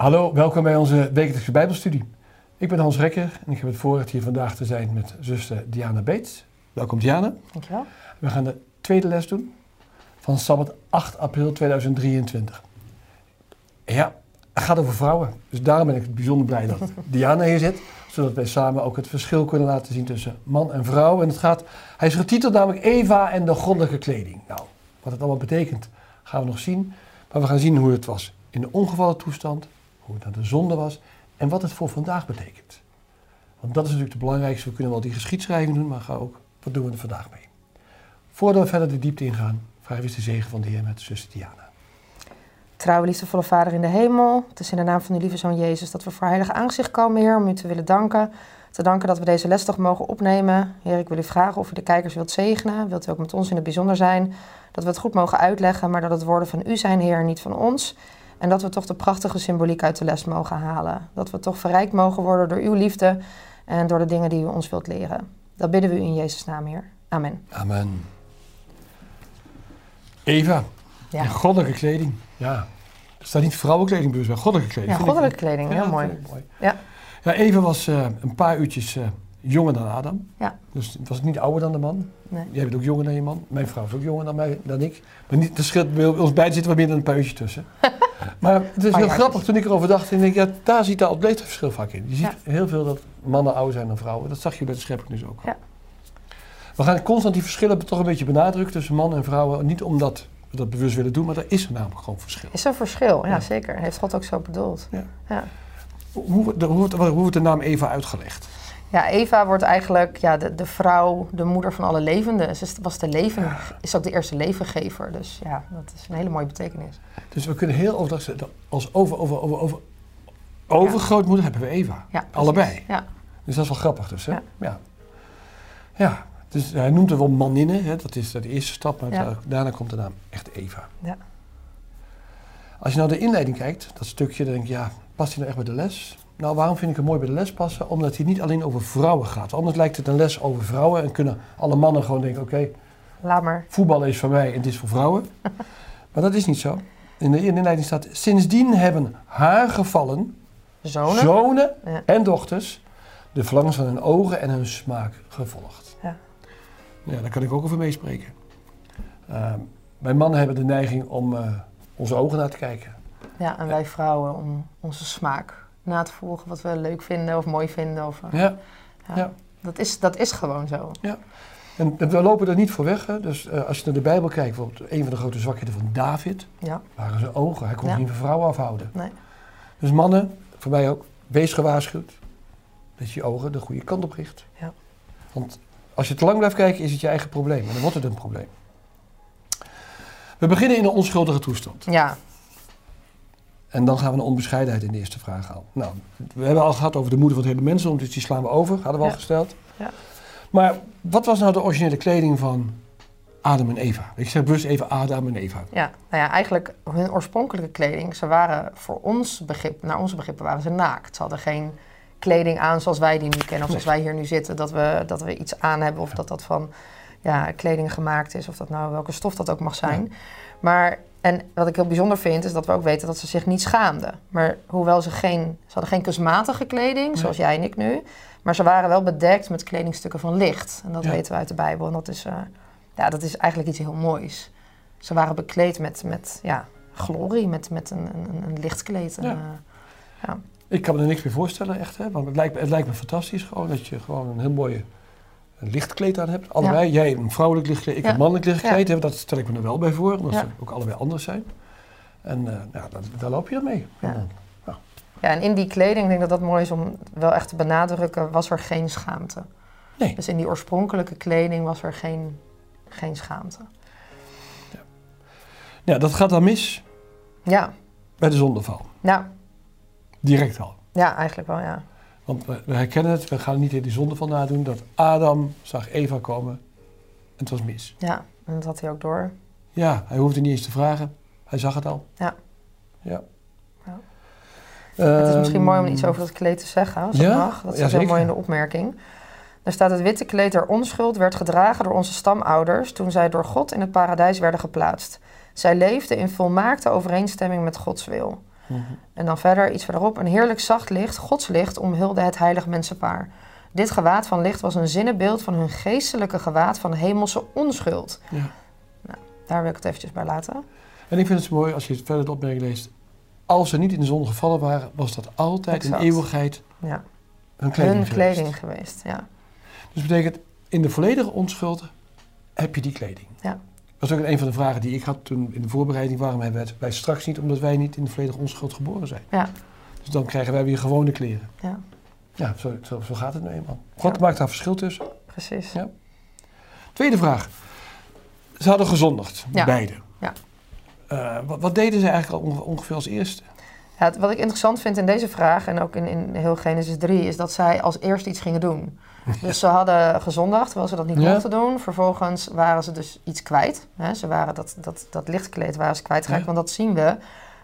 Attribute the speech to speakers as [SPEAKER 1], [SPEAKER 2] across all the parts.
[SPEAKER 1] Hallo, welkom bij onze wekelijkse Bijbelstudie. Ik ben Hans Rekker en ik heb het voorrecht hier vandaag te zijn met zuster Diana Beets. Welkom Diana.
[SPEAKER 2] Dankjewel.
[SPEAKER 1] We gaan de tweede les doen van Sabbat 8 april 2023. Ja, het gaat over vrouwen. Dus daarom ben ik bijzonder blij dat Diana hier zit. Zodat wij samen ook het verschil kunnen laten zien tussen man en vrouw. En het gaat, hij is getiteld namelijk Eva en de goddelijke kleding. Nou, wat het allemaal betekent gaan we nog zien. Maar we gaan zien hoe het was in de ongevallen toestand, hoe het naar de zonde was en wat het voor vandaag betekent. Want dat is natuurlijk het belangrijkste. We kunnen wel die geschiedschrijving doen, maar ga ook, wat doen we er vandaag mee? Voordat we verder de diepte ingaan, vragen we eens de zegen van de Heer met zuster Diana.
[SPEAKER 2] Trouwe, liefdevolle Vader in de hemel, het is in de naam van uw lieve Zoon Jezus dat we voor heilig aangezicht komen, Heer, om u te willen danken. Te danken dat we deze les toch mogen opnemen. Heer, ik wil u vragen of u de kijkers wilt zegenen. Wilt u ook met ons in het bijzonder zijn? Dat we het goed mogen uitleggen, maar dat het woorden van u zijn, Heer, niet van ons. En dat we toch de prachtige symboliek uit de les mogen halen. Dat we toch verrijkt mogen worden door uw liefde en door de dingen die u ons wilt leren. Dat bidden we u in Jezus' naam, Heer. Amen.
[SPEAKER 1] Amen. Eva,
[SPEAKER 2] Ja,
[SPEAKER 1] in goddelijke kleding. Ja, er staat niet vrouwenkleding bewust, maar goddelijke kleding.
[SPEAKER 2] ja goddelijke kleding, heel
[SPEAKER 1] Ja,
[SPEAKER 2] mooi.
[SPEAKER 1] mooi.
[SPEAKER 2] Ja.
[SPEAKER 1] Ja, Eva was eh, een paar uurtjes eh, jonger dan Adam.
[SPEAKER 2] Ja.
[SPEAKER 1] Dus het was niet ouder dan de man.
[SPEAKER 2] Nee.
[SPEAKER 1] Jij bent ook jonger dan je man. Mijn vrouw is ook jonger dan, mij, dan ik. Maar niet, scheelt, bij ons beiden zitten wat meer dan een uurtjes tussen. maar het is heel grappig toen ik erover dacht. En ik ja, daar ziet daar het leeftijdsverschil vaak in. Je ziet
[SPEAKER 2] Ja.
[SPEAKER 1] heel veel dat mannen ouder zijn dan vrouwen. Dat zag je bij de schepping dus ook.
[SPEAKER 2] Ja.
[SPEAKER 1] We gaan constant die verschillen toch een beetje benadrukken tussen mannen en vrouwen. Niet omdat we dat bewust willen doen, maar er is namelijk gewoon verschil.
[SPEAKER 2] Is een verschil, ja, zeker. Heeft God ook zo bedoeld.
[SPEAKER 1] Ja. Hoe, wordt de- hoe, wordt- hoe wordt de naam Eva uitgelegd?
[SPEAKER 2] Ja, Eva wordt eigenlijk ja, de, de vrouw, de moeder van alle levenden. Ze was de leven, is ook de eerste levengever. Dus ja, dat is een hele mooie betekenis.
[SPEAKER 1] Dus we kunnen heel overdag als over, over, over, over, overgrootmoeder hebben we Eva.
[SPEAKER 2] Ja.
[SPEAKER 1] Allebei.
[SPEAKER 2] Ja,
[SPEAKER 1] Dus dat is wel grappig dus, hè?
[SPEAKER 2] Ja.
[SPEAKER 1] Ja. Ja, dus hij noemt het wel maninnen, hè? dat is de eerste stap, maar
[SPEAKER 2] Ja.
[SPEAKER 1] da- daarna komt de naam echt Eva.
[SPEAKER 2] Ja.
[SPEAKER 1] Als je nou de inleiding kijkt, dat stukje, dan denk je, ja, past hij nou echt bij de les? Nou, waarom vind ik het mooi bij de les passen? Omdat hij niet alleen over vrouwen gaat. Anders lijkt het een les over vrouwen en kunnen alle mannen gewoon denken, oké,
[SPEAKER 2] laat maar.
[SPEAKER 1] voetballen is voor mij en dit is voor vrouwen. maar dat is niet zo. In de inleiding staat, sindsdien hebben haar gevallen
[SPEAKER 2] Zonen.
[SPEAKER 1] zonen
[SPEAKER 2] Ja.
[SPEAKER 1] en dochters de verlangens van hun ogen en hun smaak gevolgd.
[SPEAKER 2] Ja.
[SPEAKER 1] Ja, daar kan ik ook over meespreken. Uh, wij mannen hebben de neiging om eh, onze ogen naar te kijken.
[SPEAKER 2] Ja, en wij vrouwen om onze smaak na te volgen. Wat we leuk vinden of mooi vinden. Of, eh,
[SPEAKER 1] Ja.
[SPEAKER 2] ja.
[SPEAKER 1] ja.
[SPEAKER 2] Dat, is, dat is gewoon zo.
[SPEAKER 1] En we lopen er niet voor weg. Hè. Dus eh, als je naar de Bijbel kijkt, bijvoorbeeld een van de grote zwakheden van David,
[SPEAKER 2] Ja,
[SPEAKER 1] waren zijn ogen. Hij kon
[SPEAKER 2] Ja.
[SPEAKER 1] geen van vrouwen afhouden.
[SPEAKER 2] nee.
[SPEAKER 1] Dus mannen, voor mij ook, wees gewaarschuwd dat je je ogen de goede kant op richt.
[SPEAKER 2] Ja.
[SPEAKER 1] Want als je te lang blijft kijken, is het je eigen probleem. En dan wordt het een probleem. We beginnen in een onschuldige toestand.
[SPEAKER 2] Ja,
[SPEAKER 1] En dan gaan we naar onbescheidenheid in de eerste vraag aan. Nou, we hebben al gehad over de moeder van het hele mensdom, dus die slaan we over, hadden we al gesteld.
[SPEAKER 2] Ja.
[SPEAKER 1] Maar wat was nou de originele kleding van Adam en Eva? Ik zeg bewust even Adam en Eva.
[SPEAKER 2] ja, nou ja, eigenlijk hun oorspronkelijke kleding, ze waren voor ons begrip, naar onze begrippen waren ze naakt. Ze hadden geen kleding aan zoals wij die nu kennen, of zoals wij hier nu zitten, dat we, dat we iets aan hebben of dat dat van ja, kleding gemaakt is, of dat nou welke stof dat ook mag zijn. Maar, en wat ik heel bijzonder vind, is dat we ook weten dat ze zich niet schaamden. Maar hoewel ze geen, ze hadden geen kunstmatige kleding, zoals jij en ik nu, maar ze waren wel bedekt met kledingstukken van licht. En dat
[SPEAKER 1] Ja.
[SPEAKER 2] weten we uit de Bijbel. En dat is, eh, ja, dat is eigenlijk iets heel moois. Ze waren bekleed met, met ja, glorie, met, met een, een, een lichtkleed. En,
[SPEAKER 1] Ja.
[SPEAKER 2] eh, ja.
[SPEAKER 1] Ik kan me er niks meer voorstellen, echt. Hè? Want het lijkt, me- het lijkt me fantastisch gewoon dat je gewoon een heel mooie een lichtkleed aan hebt. Allebei. Jij een vrouwelijk lichtkleed, ik
[SPEAKER 2] Ja.
[SPEAKER 1] een mannelijk lichtkleed.
[SPEAKER 2] Ja.
[SPEAKER 1] Dat stel ik me er wel bij voor, omdat ze ook allebei anders zijn. En eh, nou, dat, daar loop je mee.
[SPEAKER 2] Ja. Ja, en in die kleding, ik denk dat dat mooi is om wel echt te benadrukken, was er geen schaamte.
[SPEAKER 1] Nee.
[SPEAKER 2] Dus in die oorspronkelijke kleding was er geen, geen schaamte.
[SPEAKER 1] Ja, dat gaat dan mis
[SPEAKER 2] Ja,
[SPEAKER 1] bij de zondeval.
[SPEAKER 2] nou,
[SPEAKER 1] Direct al.
[SPEAKER 2] ja, eigenlijk wel, ja.
[SPEAKER 1] Want we, we herkennen het, we gaan niet in die zondeval nadoen. Dat Adam zag Eva komen en het was mis.
[SPEAKER 2] Ja, en dat had hij ook door.
[SPEAKER 1] Ja, hij hoefde niet eens te vragen. Hij zag het al.
[SPEAKER 2] Ja.
[SPEAKER 1] Ja.
[SPEAKER 2] Ja. Het is misschien
[SPEAKER 1] Ehm,
[SPEAKER 2] mooi om iets over dat kleed te zeggen, als
[SPEAKER 1] ja?
[SPEAKER 2] dat mag. Dat
[SPEAKER 1] Ja,
[SPEAKER 2] is heel
[SPEAKER 1] zeker.
[SPEAKER 2] mooi in de opmerking. Er staat het witte kleed der onschuld werd gedragen door onze stamouders toen zij door God in het paradijs werden geplaatst. Zij leefden in volmaakte overeenstemming met Gods wil. En dan verder, iets verderop, een heerlijk zacht licht, Gods licht, omhulde het heilig mensenpaar. Dit gewaad van licht was een zinnenbeeld van hun geestelijke gewaad van hemelse onschuld.
[SPEAKER 1] Ja.
[SPEAKER 2] Daar wil ik het eventjes bij laten.
[SPEAKER 1] En ik vind het zo mooi als je het verder de opmerking leest. Als ze niet in de zon gevallen waren, was dat altijd
[SPEAKER 2] Exact.
[SPEAKER 1] in eeuwigheid
[SPEAKER 2] Ja,
[SPEAKER 1] hun kleding
[SPEAKER 2] hun
[SPEAKER 1] geweest.
[SPEAKER 2] kleding geweest. Ja.
[SPEAKER 1] Dus dat betekent, in de volledige onschuld heb je die kleding.
[SPEAKER 2] Ja.
[SPEAKER 1] Dat was ook een van de vragen die ik had toen in de voorbereiding. Waarom hebben wij straks niet? Omdat wij niet in de volledige onschuld geboren zijn.
[SPEAKER 2] Ja.
[SPEAKER 1] Dus dan krijgen wij weer gewone kleren.
[SPEAKER 2] Ja.
[SPEAKER 1] Ja, zo, zo, zo gaat het nu eenmaal. God
[SPEAKER 2] Ja.
[SPEAKER 1] maakt daar verschil tussen.
[SPEAKER 2] Precies.
[SPEAKER 1] Ja. Tweede vraag. Ze hadden gezondigd,
[SPEAKER 2] Ja.
[SPEAKER 1] beide.
[SPEAKER 2] Ja.
[SPEAKER 1] Eh, wat, wat deden ze eigenlijk al onge- ongeveer als eerste?
[SPEAKER 2] Ja, het- wat ik interessant vind in deze vraag en ook in, in heel Genesis 3 is dat zij als eerste iets gingen doen. Dus ze hadden gezondigd terwijl ze dat niet
[SPEAKER 1] Ja.
[SPEAKER 2] mochten doen. Vervolgens waren ze dus iets kwijt. Hè? Ze waren dat, dat, dat lichtkleed waren ze kwijtgeraakt.
[SPEAKER 1] Ja.
[SPEAKER 2] Want dat zien we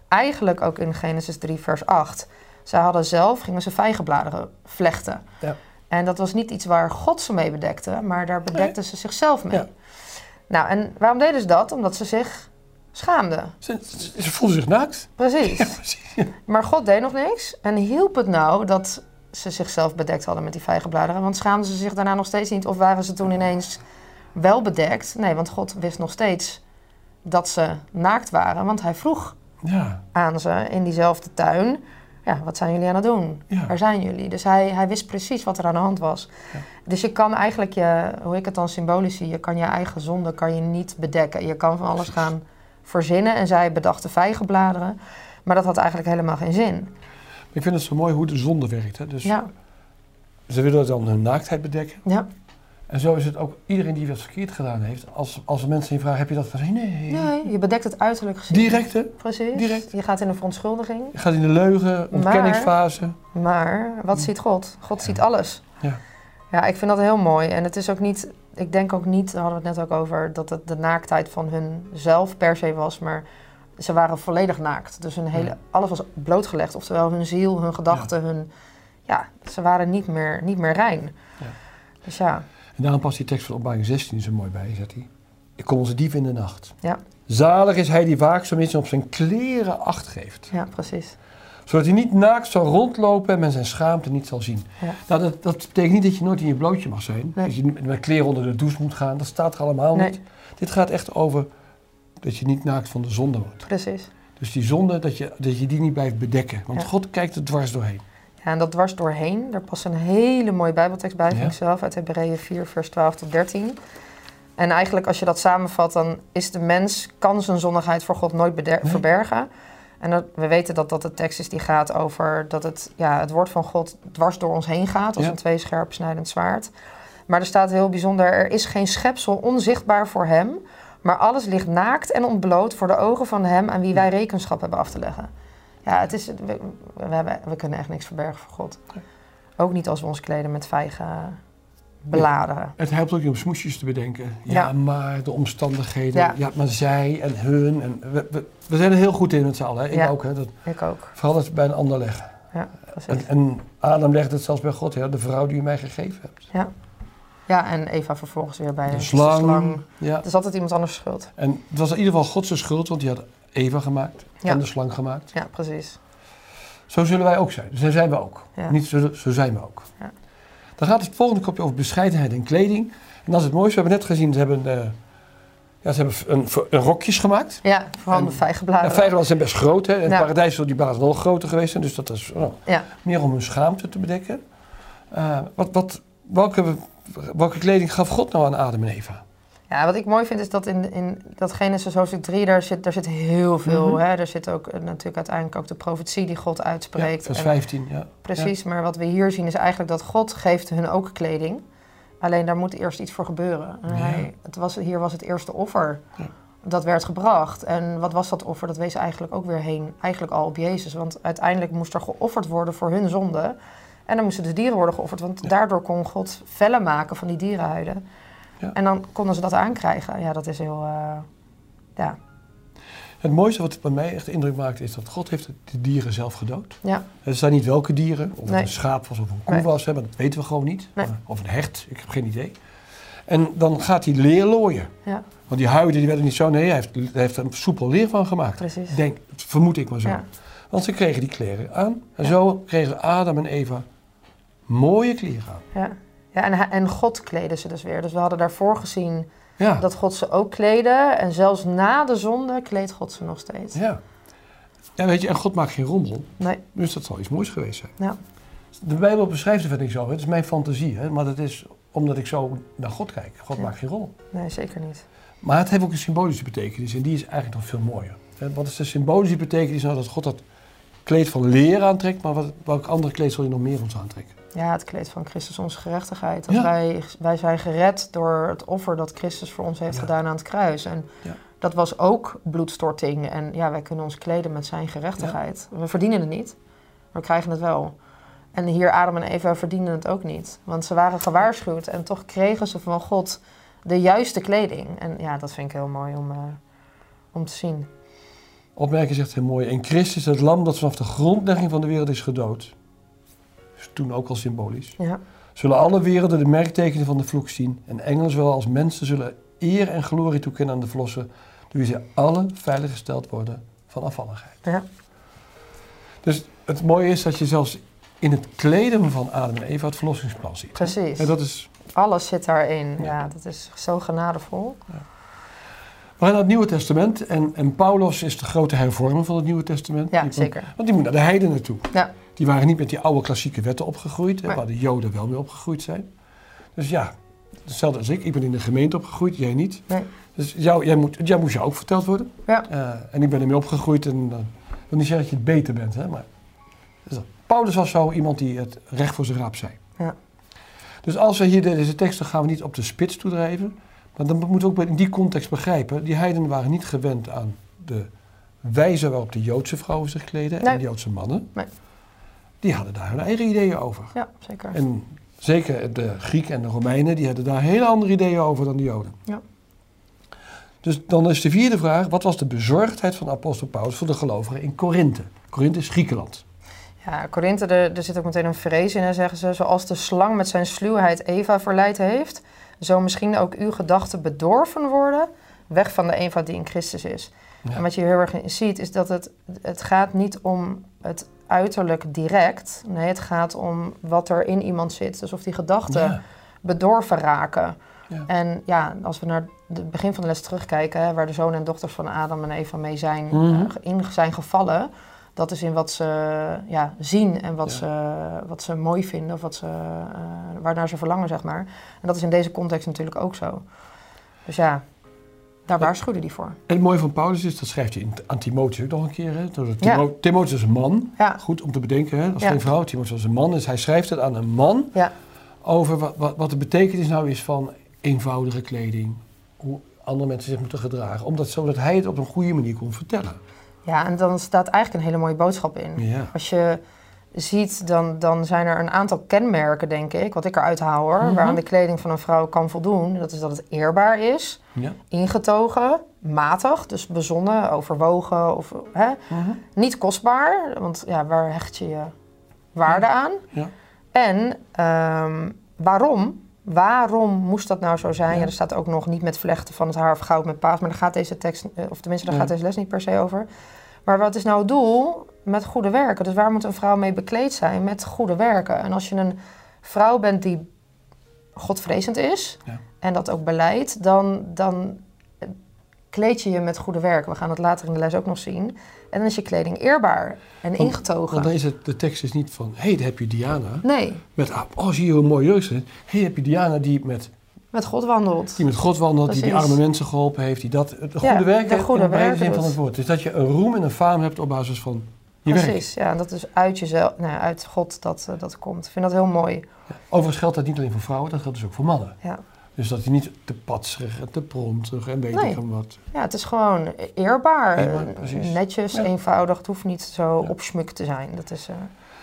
[SPEAKER 2] eigenlijk ook in Genesis 3 vers 8. Zij hadden zelf, gingen ze vijgenbladeren vlechten.
[SPEAKER 1] Ja.
[SPEAKER 2] En dat was niet iets waar God ze mee bedekte, maar daar bedekten ze zichzelf mee.
[SPEAKER 1] Ja.
[SPEAKER 2] Nou, en waarom deden ze dat? Omdat ze zich schaamden.
[SPEAKER 1] Ze, ze, voelden zich naakt.
[SPEAKER 2] Precies.
[SPEAKER 1] Ja, precies.
[SPEAKER 2] Maar God deed nog niks. En hielp het nou dat ze zichzelf bedekt hadden met die vijgenbladeren? Want schaamden ze zich daarna nog steeds niet? Of waren ze toen ineens wel bedekt? Nee, want God wist nog steeds dat ze naakt waren. Want hij vroeg
[SPEAKER 1] Ja.
[SPEAKER 2] aan ze in diezelfde tuin... Ja, wat zijn jullie aan het doen?
[SPEAKER 1] Ja.
[SPEAKER 2] Waar zijn jullie? Dus hij, hij wist precies wat er aan de hand was.
[SPEAKER 1] Ja.
[SPEAKER 2] Dus je kan eigenlijk je, hoe ik het dan symbolisch zie... je kan je eigen zonde kan je niet bedekken. Je kan van alles gaan verzinnen. En zij bedachten vijgenbladeren. Maar dat had eigenlijk helemaal geen zin.
[SPEAKER 1] Ik vind het zo mooi hoe de zonde werkt. Hè? Dus
[SPEAKER 2] Ja,
[SPEAKER 1] ze willen dan hun naaktheid bedekken.
[SPEAKER 2] ja.
[SPEAKER 1] En zo is het ook iedereen die wat verkeerd gedaan heeft. Als, als mensen je vragen, heb je dat gezien? Nee.
[SPEAKER 2] Nee, je bedekt het uiterlijk gezien.
[SPEAKER 1] Direct hè?
[SPEAKER 2] Precies.
[SPEAKER 1] Direct.
[SPEAKER 2] Je gaat in een verontschuldiging.
[SPEAKER 1] Je gaat in de leugen, ontkenningsfase.
[SPEAKER 2] Maar wat ziet God? God ziet alles.
[SPEAKER 1] Ja.
[SPEAKER 2] Ja, ik vind dat heel mooi. En het is ook niet, ik denk ook niet, daar hadden we het net ook over, dat het de naaktheid van hun zelf per se was. Maar ze waren volledig naakt. Dus hun hele, alles was blootgelegd. Oftewel hun ziel, hun gedachten, hun... Ja, ze waren niet meer, niet meer rein.
[SPEAKER 1] Ja.
[SPEAKER 2] Dus ja,
[SPEAKER 1] En daarom past die tekst van opbouwing 16 zo mooi bij, zegt hij. Ik kom onze dief in de nacht.
[SPEAKER 2] Ja.
[SPEAKER 1] Zalig is hij die waakzaam is en op zijn kleren acht geeft.
[SPEAKER 2] ja, precies.
[SPEAKER 1] Zodat hij niet naakt zal rondlopen en men zijn schaamte niet zal zien.
[SPEAKER 2] Ja.
[SPEAKER 1] Nou, dat, dat betekent niet dat je nooit in je blootje mag zijn.
[SPEAKER 2] Nee.
[SPEAKER 1] Dat je met met kleren onder de douche moet gaan. Dat staat er allemaal
[SPEAKER 2] Nee.
[SPEAKER 1] niet. Dit gaat echt over dat je niet naakt van de zonde wordt.
[SPEAKER 2] Precies.
[SPEAKER 1] Dus die zonde, dat je, dat je die niet blijft bedekken. Want
[SPEAKER 2] Ja.
[SPEAKER 1] God kijkt er dwars doorheen.
[SPEAKER 2] Ja, en dat dwars doorheen, daar past een hele mooie bijbeltekst bij, vind
[SPEAKER 1] Ja.
[SPEAKER 2] ik zelf, uit Hebreeën 4, vers 12 tot 13. En eigenlijk als je dat samenvat, dan is de mens, kan zijn zondigheid voor God nooit
[SPEAKER 1] Nee.
[SPEAKER 2] verbergen. En dat, we weten dat dat de tekst is die gaat over dat het, ja, het woord van God dwars door ons heen gaat, als
[SPEAKER 1] Ja.
[SPEAKER 2] een tweescherp snijdend zwaard. Maar er staat heel bijzonder, er is geen schepsel onzichtbaar voor hem, maar alles ligt naakt en ontbloot voor de ogen van hem aan wie wij rekenschap hebben af te leggen. Ja, het is, we, we, hebben, we kunnen echt niks verbergen voor God. Ook niet als we ons kleden met vijgen
[SPEAKER 1] Het helpt ook niet om smoesjes te bedenken. Ja,
[SPEAKER 2] Ja.
[SPEAKER 1] maar de omstandigheden.
[SPEAKER 2] Ja.
[SPEAKER 1] Ja. maar zij en hun. En we, we, we zijn er heel goed in met z'n allen. Hè? Ik
[SPEAKER 2] Ja.
[SPEAKER 1] ook. Hè? Dat,
[SPEAKER 2] Ik ook.
[SPEAKER 1] vooral het bij een ander leggen.
[SPEAKER 2] Ja, precies.
[SPEAKER 1] En, en Adam legde het zelfs bij God. Ja, de vrouw die je mij gegeven hebt.
[SPEAKER 2] Ja. ja, en Eva vervolgens weer bij
[SPEAKER 1] De
[SPEAKER 2] de
[SPEAKER 1] slang. Ja.
[SPEAKER 2] Het is altijd iemand anders schuld.
[SPEAKER 1] En het was in ieder geval Gods schuld, want die had Eva gemaakt. En de slang gemaakt.
[SPEAKER 2] Ja, precies.
[SPEAKER 1] Zo zullen wij ook zijn. Dus zo zijn we ook. Niet zo, zo zijn we ook.
[SPEAKER 2] Ja.
[SPEAKER 1] Dan gaat het volgende kopje over bescheidenheid en kleding. En dat is het mooiste. We hebben net gezien, ze hebben, eh, ja, ze hebben een, een rokjes gemaakt.
[SPEAKER 2] Ja, vooral de
[SPEAKER 1] En-
[SPEAKER 2] vijgenbladeren.
[SPEAKER 1] Ja, vijgenbladeren zijn best groot. Hè? In het
[SPEAKER 2] Ja.
[SPEAKER 1] paradijs zullen die bladeren nog groter geweest zijn. Dus dat is oh,
[SPEAKER 2] Ja.
[SPEAKER 1] meer om hun schaamte te bedekken. Eh, wat, wat, welke, welke kleding gaf God nou aan Adam en Eva?
[SPEAKER 2] Ja, wat ik mooi vind is dat in, in dat Genesis hoofdstuk 3, daar zit, daar zit heel veel.
[SPEAKER 1] Mhm.
[SPEAKER 2] hè? Daar zit ook eh, natuurlijk uiteindelijk ook de profetie die God
[SPEAKER 1] Ja,
[SPEAKER 2] uitspreekt.
[SPEAKER 1] vers
[SPEAKER 2] En-
[SPEAKER 1] 15. Ja.
[SPEAKER 2] Precies, maar wat we hier zien is eigenlijk dat God geeft hun ook kleding. Alleen daar moet eerst iets voor gebeuren. En
[SPEAKER 1] Ja.
[SPEAKER 2] hij, het was, hier was het eerste offer
[SPEAKER 1] Ja.
[SPEAKER 2] dat werd gebracht. En wat was dat offer? Dat wees eigenlijk ook weer heen, eigenlijk al op Jezus. Want uiteindelijk moest er geofferd worden voor hun zonde. En dan moesten de dieren worden geofferd, want
[SPEAKER 1] Ja.
[SPEAKER 2] daardoor kon God vellen maken van die dierenhuiden.
[SPEAKER 1] Ja.
[SPEAKER 2] En dan konden ze dat aankrijgen. Ja, dat is heel... eh, ja.
[SPEAKER 1] Het mooiste wat bij mij echt indruk maakt is dat God heeft de dieren zelf gedood.
[SPEAKER 2] Ja.
[SPEAKER 1] Het zijn niet welke dieren, of het
[SPEAKER 2] Nee.
[SPEAKER 1] een schaap was of een koe
[SPEAKER 2] Nee.
[SPEAKER 1] was, hè, maar dat weten we gewoon niet.
[SPEAKER 2] Nee.
[SPEAKER 1] Of een hert, ik heb geen idee. En dan gaat hij leer looien.
[SPEAKER 2] Ja.
[SPEAKER 1] Want die huiden die werden niet zo, nee, hij heeft, hij heeft er een soepel leer van gemaakt.
[SPEAKER 2] Precies.
[SPEAKER 1] Denk, vermoed ik maar zo.
[SPEAKER 2] Ja.
[SPEAKER 1] Want ze kregen die kleren aan. En zo kregen Adam en Eva mooie kleren aan.
[SPEAKER 2] Ja, ja en, en God kleedde ze dus weer. Dus we hadden daarvoor gezien
[SPEAKER 1] Ja,
[SPEAKER 2] dat God ze ook kleedde. En zelfs na de zonde kleedt God ze nog steeds.
[SPEAKER 1] ja. Ja, weet je, en God maakt geen rommel.
[SPEAKER 2] Nee,
[SPEAKER 1] Dus dat zal iets moois geweest zijn.
[SPEAKER 2] ja.
[SPEAKER 1] De Bijbel beschrijft het vind ik zo. Het is mijn fantasie, hè? maar dat is omdat ik zo naar God kijk. God
[SPEAKER 2] Ja.
[SPEAKER 1] maakt geen rommel.
[SPEAKER 2] nee, zeker niet.
[SPEAKER 1] Maar het heeft ook een symbolische betekenis en die is eigenlijk nog veel mooier. Wat is de symbolische betekenis nou dat God dat kleed van leer aantrekt, maar wat, welk andere kleed zal je nog meer ons aantrekken?
[SPEAKER 2] Ja, het kleed van Christus onze gerechtigheid. Dat
[SPEAKER 1] Ja.
[SPEAKER 2] wij, wij zijn gered door het offer dat Christus voor ons heeft
[SPEAKER 1] Ja.
[SPEAKER 2] gedaan aan het kruis. En dat was ook bloedstorting. En ja, wij kunnen ons kleden met zijn gerechtigheid. We verdienen het niet, maar we krijgen het wel. En hier Adam en Eva verdienden het ook niet. Want ze waren gewaarschuwd en toch kregen ze van God de juiste kleding. En ja, dat vind ik heel mooi om, eh, om te zien.
[SPEAKER 1] Opmerking zegt heel mooi. In Christus het lam dat vanaf de grondlegging van de wereld is gedood. Dus toen ook al symbolisch.
[SPEAKER 2] Ja,
[SPEAKER 1] Zullen alle werelden de merktekenen van de vloek zien. En engelen zowel als mensen zullen eer en glorie toekennen aan de verlosser. Door wie ze alle veiliggesteld worden van afvalligheid.
[SPEAKER 2] ja,
[SPEAKER 1] Dus het mooie is dat je zelfs in het kleden van Adam en Eva het verlossingsplan ziet.
[SPEAKER 2] precies.
[SPEAKER 1] En dat is,
[SPEAKER 2] Alles zit daarin.
[SPEAKER 1] Ja.
[SPEAKER 2] Ja, dat is zo genadevol.
[SPEAKER 1] we gaan naar het Nieuwe Testament. En, en Paulus is de grote hervormer van het Nieuwe Testament.
[SPEAKER 2] Ja,
[SPEAKER 1] Die-
[SPEAKER 2] zeker.
[SPEAKER 1] Want die moet naar de heiden naartoe.
[SPEAKER 2] Ja.
[SPEAKER 1] Die waren niet met die oude klassieke wetten opgegroeid, hè,
[SPEAKER 2] Nee.
[SPEAKER 1] waar de Joden wel mee opgegroeid zijn. Dus ja, hetzelfde als ik. Ik ben in de gemeente opgegroeid, jij niet.
[SPEAKER 2] Nee.
[SPEAKER 1] Dus jou, jij, moet, jij moest jou ook verteld worden.
[SPEAKER 2] Ja.
[SPEAKER 1] Eh, en ik ben ermee opgegroeid en dan ik wil niet zeggen dat je het beter bent, hè, maar dat. Paulus was zo iemand die het recht voor zijn raap zei.
[SPEAKER 2] Ja.
[SPEAKER 1] Dus als we hier deze teksten gaan we niet op de spits toedrijven, maar dan moeten we ook in die context begrijpen, die heidenen waren niet gewend aan de wijze waarop de Joodse vrouwen zich kleden en
[SPEAKER 2] Nee.
[SPEAKER 1] de Joodse mannen.
[SPEAKER 2] Nee.
[SPEAKER 1] Die hadden daar hun eigen ideeën over.
[SPEAKER 2] Ja, zeker.
[SPEAKER 1] En zeker de Grieken en de Romeinen, die hadden daar hele andere ideeën over dan de Joden.
[SPEAKER 2] Ja.
[SPEAKER 1] Dus dan is de vierde vraag, wat was de bezorgdheid van apostel Paulus voor de gelovigen in Korinthe? Korinthe is Griekenland.
[SPEAKER 2] Ja, Korinthe, er, er zit ook meteen een vrees in, hè, zeggen ze. Zoals de slang met zijn sluwheid Eva verleid heeft, zo misschien ook uw gedachten bedorven worden, weg van de eenvoud die in Christus is.
[SPEAKER 1] Ja.
[SPEAKER 2] En wat je heel erg ziet, is dat het, het gaat niet om het uiterlijk direct. Nee, het gaat om wat er in iemand zit. Dus of die gedachten
[SPEAKER 1] Ja.
[SPEAKER 2] bedorven raken.
[SPEAKER 1] Ja.
[SPEAKER 2] En ja, als we naar het begin van de les terugkijken, hè, waar de zonen en dochters van Adam en Eva mee zijn,
[SPEAKER 1] Mhm.
[SPEAKER 2] eh, in zijn gevallen, dat is in wat ze ja, zien en wat,
[SPEAKER 1] Ja.
[SPEAKER 2] ze, wat ze mooi vinden of wat ze, eh, waarnaar ze verlangen, zeg maar. En dat is in deze context natuurlijk ook zo. Dus ja, daar waarschuwde die voor.
[SPEAKER 1] En het mooie van Paulus is, dat schrijft hij aan Timotheus ook nog een keer. Hè? Dat
[SPEAKER 2] Ja.
[SPEAKER 1] Timo- Timotheus is een man,
[SPEAKER 2] Ja,
[SPEAKER 1] goed om te bedenken, hè? als
[SPEAKER 2] Ja.
[SPEAKER 1] geen vrouw. Timotheus is een man, dus hij schrijft het aan een man
[SPEAKER 2] ja,
[SPEAKER 1] over wat, wat, wat de betekenis nou is van eenvoudige kleding. Hoe andere mensen zich moeten gedragen. Omdat, zodat hij het op een goede manier kon vertellen.
[SPEAKER 2] ja, en dan staat eigenlijk een hele mooie boodschap in. Als je ziet, dan, dan zijn er een aantal kenmerken, denk ik, wat ik eruit haal hoor,
[SPEAKER 1] Mhm.
[SPEAKER 2] waaraan de kleding van een vrouw kan voldoen. Dat is dat het eerbaar is,
[SPEAKER 1] ja.
[SPEAKER 2] ingetogen, matig, dus bezonnen, overwogen of hè, niet kostbaar, want ja, waar hecht je je waarde aan?
[SPEAKER 1] Ja.
[SPEAKER 2] En ehm, waarom? Waarom moest dat nou zo zijn?
[SPEAKER 1] Ja.
[SPEAKER 2] Ja. er staat ook nog niet met vlechten van het haar of goud met paas, maar daar gaat deze tekst, eh, of tenminste daar gaat deze les niet per se over. Maar wat is nou het doel met goede werken? Dus waar moet een vrouw mee bekleed zijn? Met goede werken. En als je een vrouw bent die godvrezend is
[SPEAKER 1] Ja.
[SPEAKER 2] en dat ook beleidt, dan, dan kleed je je met goede werken. We gaan het later in de les ook nog zien. En dan is je kleding eerbaar en
[SPEAKER 1] Want-
[SPEAKER 2] ingetogen.
[SPEAKER 1] Want dan is het, de tekst is niet van, hé, hey, daar heb je Diana.
[SPEAKER 2] Nee,
[SPEAKER 1] Met, ah, oh, zie je hoe mooi heeft. Hé, hey, heb je Diana die met,
[SPEAKER 2] met God wandelt.
[SPEAKER 1] die met God wandelt, die die arme mensen geholpen heeft, die dat, de
[SPEAKER 2] Ja,
[SPEAKER 1] goede werken
[SPEAKER 2] de goede
[SPEAKER 1] in de zin van het woord. Dus dat je een roem en een faam hebt op basis van je werk.
[SPEAKER 2] Precies, ja, en dat is uit jezelf, nou, uit God dat, eh, dat komt. Ik vind dat heel mooi.
[SPEAKER 1] Overigens geldt dat niet alleen voor vrouwen, dat geldt dus ook voor mannen.
[SPEAKER 2] Ja.
[SPEAKER 1] Dus dat je niet te patserig en te prontig en weet ik wat.
[SPEAKER 2] ja, het is gewoon eerbaar,
[SPEAKER 1] Eerbaar, precies.
[SPEAKER 2] netjes,
[SPEAKER 1] Ja.
[SPEAKER 2] eenvoudig. Het hoeft niet zo
[SPEAKER 1] Ja.
[SPEAKER 2] te zijn. Dat is, eh,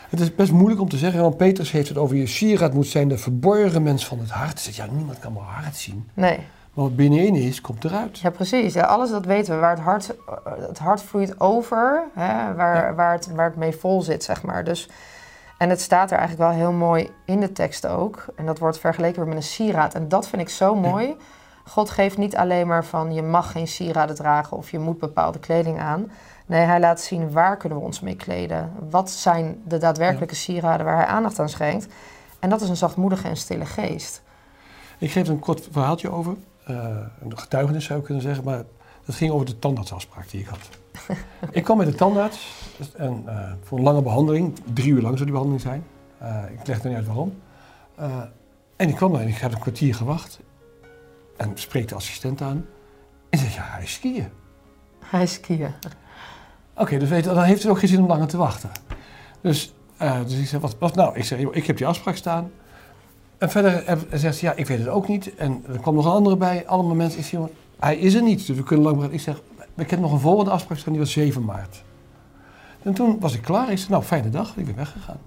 [SPEAKER 1] Het is best moeilijk om te zeggen, want Petrus heeft het over je sieraad moet zijn de verborgen mens van het hart. Zegt, ja, niemand kan mijn hart zien.
[SPEAKER 2] nee,
[SPEAKER 1] wat binnenin is, komt eruit.
[SPEAKER 2] ja precies. Ja, alles dat weten we. Waar het hart, het hart vloeit over, hè, waar,
[SPEAKER 1] Ja.
[SPEAKER 2] waar, het, waar het mee vol zit, zeg maar. Dus, en het staat er eigenlijk wel heel mooi in de tekst ook. En dat wordt vergeleken met een sieraad. En dat vind ik zo mooi. God geeft niet alleen maar van je mag geen sieraden dragen of je moet bepaalde kleding aan. Nee, hij laat zien waar kunnen we ons mee kleden. Wat zijn de daadwerkelijke sieraden waar hij aandacht aan schenkt. En dat is een zachtmoedige en stille geest.
[SPEAKER 1] Ik geef er een kort verhaaltje over. Uh, een getuigenis zou ik kunnen zeggen, maar dat ging over de tandartsafspraak die ik had. ik kwam met de tandarts en, uh, voor een lange behandeling, drie uur lang zou die behandeling zijn. Uh, ik leg er niet uit waarom. en ik kwam er en ik heb een kwartier gewacht. En spreekt de assistent aan. En zegt, ja, hij is skiën.
[SPEAKER 2] Hij is skiën.
[SPEAKER 1] Oké, dus weet, dan heeft het ook geen zin om langer te wachten. Dus, dus ik zeg, wat, wat nou? Ik zeg, ik heb die afspraak staan. En verder zegt ze, ja, ik weet het ook niet. En er kwam nog een andere bij. Allemaal mensen, ik zeg, hij is er niet. Dus we kunnen lang Ik zeg, ik heb nog een volgende afspraak staan, die was 7 maart. En toen was ik klaar. Ik zei, nou, fijne dag. Ik ben weggegaan.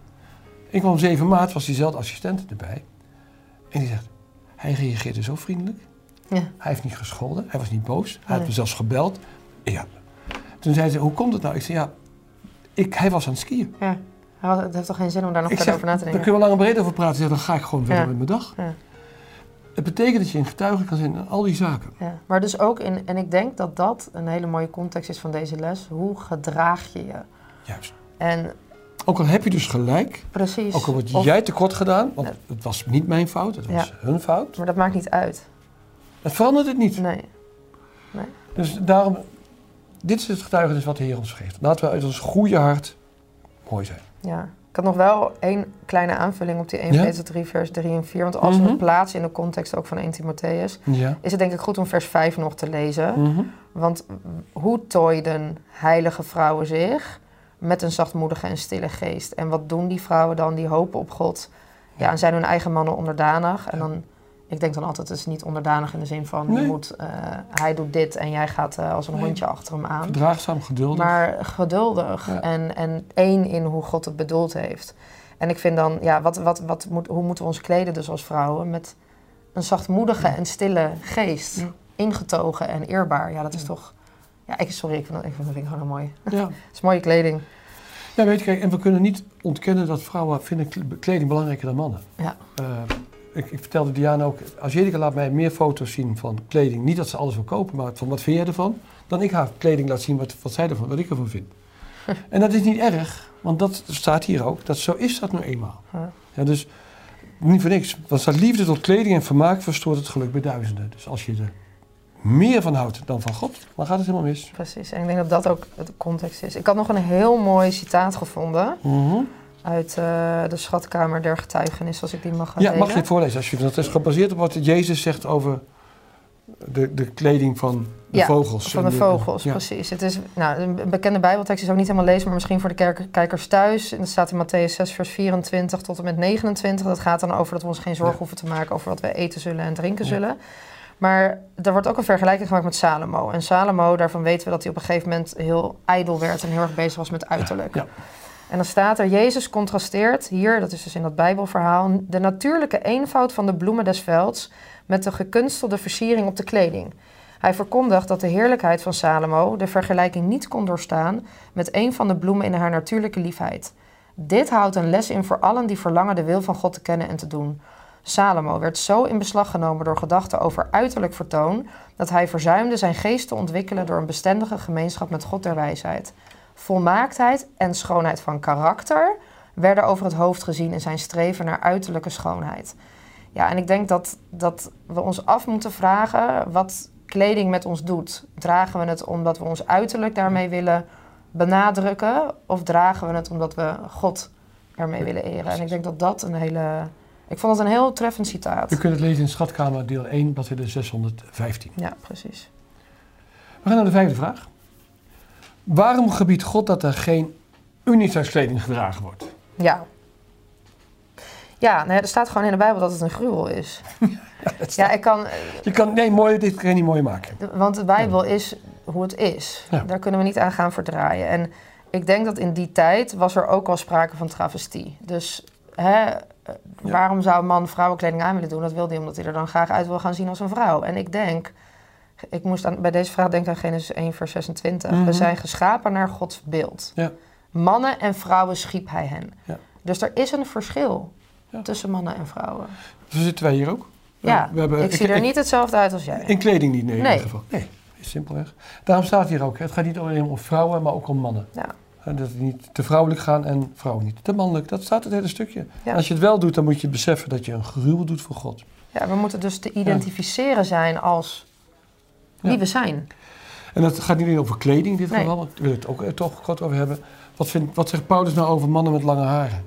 [SPEAKER 1] Ik kwam op 7 maart, was diezelfde assistent erbij. En die zegt, hij reageerde zo vriendelijk. Ja. Hij heeft niet gescholden, hij was niet boos. Hij had me zelfs gebeld. Ja. Toen zei ze, hoe komt het nou? Ik zei, ja, ik, hij was aan het skiën. Ja.
[SPEAKER 2] Het heeft toch geen zin om daar nog verder over na te denken?
[SPEAKER 1] Daar kunnen we lang en breed over praten. Zeg, dan ga ik gewoon verder met mijn dag. Ja. Het betekent dat je in getuige kan zijn in al die zaken.
[SPEAKER 2] Ja, maar dus ook in, en ik denk dat dat een hele mooie context is van deze les. Hoe gedraag je je?
[SPEAKER 1] Juist. En ook al heb je dus gelijk.
[SPEAKER 2] Precies.
[SPEAKER 1] Ook al word jij tekort gedaan, want het was niet mijn fout, het was hun fout.
[SPEAKER 2] Maar dat maakt niet uit.
[SPEAKER 1] Dat verandert het niet.
[SPEAKER 2] Nee. nee.
[SPEAKER 1] Dus daarom, dit is het getuigenis wat de Heer ons geeft. Laten we uit ons goede hart mooi zijn.
[SPEAKER 2] Ja. Ik had nog wel één kleine aanvulling op die 1 Peter 3, vers 3 en 4. Want als we het mhm. plaatsen in de context ook van 1 Timotheus, ja. is het denk ik goed om vers 5 nog te lezen. Mhm. Want hoe tooiden heilige vrouwen zich met een zachtmoedige en stille geest? En wat doen die vrouwen dan? Die hopen op God. Ja, en zijn hun eigen mannen onderdanig. En dan ik denk dan altijd, het is niet onderdanig in de zin van, je moet, uh, hij doet dit en jij gaat uh, als een hondje achter hem aan.
[SPEAKER 1] Verdraagzaam, geduldig.
[SPEAKER 2] Maar geduldig en, en één in hoe God het bedoeld heeft. En ik vind dan, ja, wat, wat, wat moet, hoe moeten we ons kleden dus als vrouwen? Met een zachtmoedige en stille geest. Ingetogen en eerbaar. Ja, dat is toch... Ja, ik, sorry, ik vind, dat, ik vind dat gewoon mooi. Ja. Het is mooie kleding.
[SPEAKER 1] Ja, weet je, kijk, en we kunnen niet ontkennen dat vrouwen vinden kleding belangrijker dan mannen. Ja. Uh, ik, ik, vertelde Diana ook, Angelica laat mij meer foto's zien van kleding. Niet dat ze alles wil kopen, maar van wat vind jij ervan? Dan ik haar kleding laat zien wat, wat zij ervan, wat ik ervan vind. en dat is niet erg, want dat staat hier ook. Dat zo is dat nu eenmaal. Ja, dus niet voor niks. Want staat liefde tot kleding en vermaak verstoort het geluk bij duizenden. Dus als je er meer van houdt dan van God, dan gaat het helemaal mis.
[SPEAKER 2] Precies, en ik denk dat dat ook de context is. Ik had nog een heel mooi citaat gevonden. Mhm uit uh, de schatkamer der getuigenis, als ik die mag gaan
[SPEAKER 1] Ja, mag je het voorlezen alsjeblieft? Dat is gebaseerd op wat Jezus zegt over de, de kleding van de ja, vogels.
[SPEAKER 2] van de vogels, precies. Het is, nou, een bekende bijbeltekst is ook niet helemaal lezen, maar misschien voor de kijkers thuis. En dat staat in Matthäus 6, vers 24 tot en met 29. Dat gaat dan over dat we ons geen zorgen hoeven te maken over wat we eten zullen en drinken zullen. Maar er wordt ook een vergelijking gemaakt met Salomo. En Salomo, daarvan weten we dat hij op een gegeven moment heel ijdel werd en heel erg bezig was met uiterlijk. Ja. En dan staat er, Jezus contrasteert hier, dat is dus in dat Bijbelverhaal, de natuurlijke eenvoud van de bloemen des velds met de gekunstelde versiering op de kleding. Hij verkondigt dat de heerlijkheid van Salomo de vergelijking niet kon doorstaan met een van de bloemen in haar natuurlijke liefheid. Dit houdt een les in voor allen die verlangen de wil van God te kennen en te doen. Salomo werd zo in beslag genomen door gedachten over uiterlijk vertoon dat hij verzuimde zijn geest te ontwikkelen door een bestendige gemeenschap met God der wijsheid volmaaktheid en schoonheid van karakter werden over het hoofd gezien in zijn streven naar uiterlijke schoonheid. Ja, en ik denk dat, dat we ons af moeten vragen wat kleding met ons doet. Dragen we het omdat we ons uiterlijk daarmee willen benadrukken? Of dragen we het omdat we God ermee willen eren? En ik denk dat dat een hele... Ik vond het een heel treffend citaat.
[SPEAKER 1] U kunt het lezen in Schatkamer deel 1, bladzijde 615.
[SPEAKER 2] Ja, precies.
[SPEAKER 1] We gaan naar de vijfde vraag. Waarom gebiedt God dat er geen unitariskleding gedragen wordt?
[SPEAKER 2] Ja. Ja, nou er staat gewoon in de Bijbel dat het een gruwel is. ja, ja, ik kan...
[SPEAKER 1] Je kan, nee, mooi, dit kan je niet mooi maken.
[SPEAKER 2] Want de Bijbel is hoe het is. Daar kunnen we niet aan gaan verdraaien. En ik denk dat in die tijd was er ook wel sprake van travestie. Dus hè, eh, waarom zou een man vrouwenkleding aan willen doen? Dat wil hij omdat hij er dan graag uit wil gaan zien als een vrouw. En ik denk ik moest aan, bij deze vraag denken aan Genesis 1, vers 26. We mhm. zijn geschapen naar Gods beeld. Ja. Mannen en vrouwen schiep hij hen. Ja. Dus er is een verschil tussen mannen en vrouwen.
[SPEAKER 1] Zo zitten wij hier ook.
[SPEAKER 2] Ja,
[SPEAKER 1] we hebben,
[SPEAKER 2] ik zie er niet hetzelfde uit als jij.
[SPEAKER 1] In kleding niet, nee, in ieder geval. Nee, is simpelweg. Daarom staat hier ook, het gaat niet alleen om vrouwen, maar ook om mannen.
[SPEAKER 2] Ja.
[SPEAKER 1] Dat het niet te vrouwelijk gaan en vrouwen niet te mannelijk. Dat staat het hele stukje.
[SPEAKER 2] Ja.
[SPEAKER 1] Als je het wel doet, dan moet je beseffen dat je een gruwel doet voor God.
[SPEAKER 2] Ja, we moeten dus te identificeren zijn als wie
[SPEAKER 1] Ja.
[SPEAKER 2] we zijn.
[SPEAKER 1] En dat gaat niet alleen over kleding in dit
[SPEAKER 2] Nee.
[SPEAKER 1] geval, want daar wil ik het ook eh, toch kort over hebben. Wat, vindt, wat zegt Paulus nou over mannen met lange haren?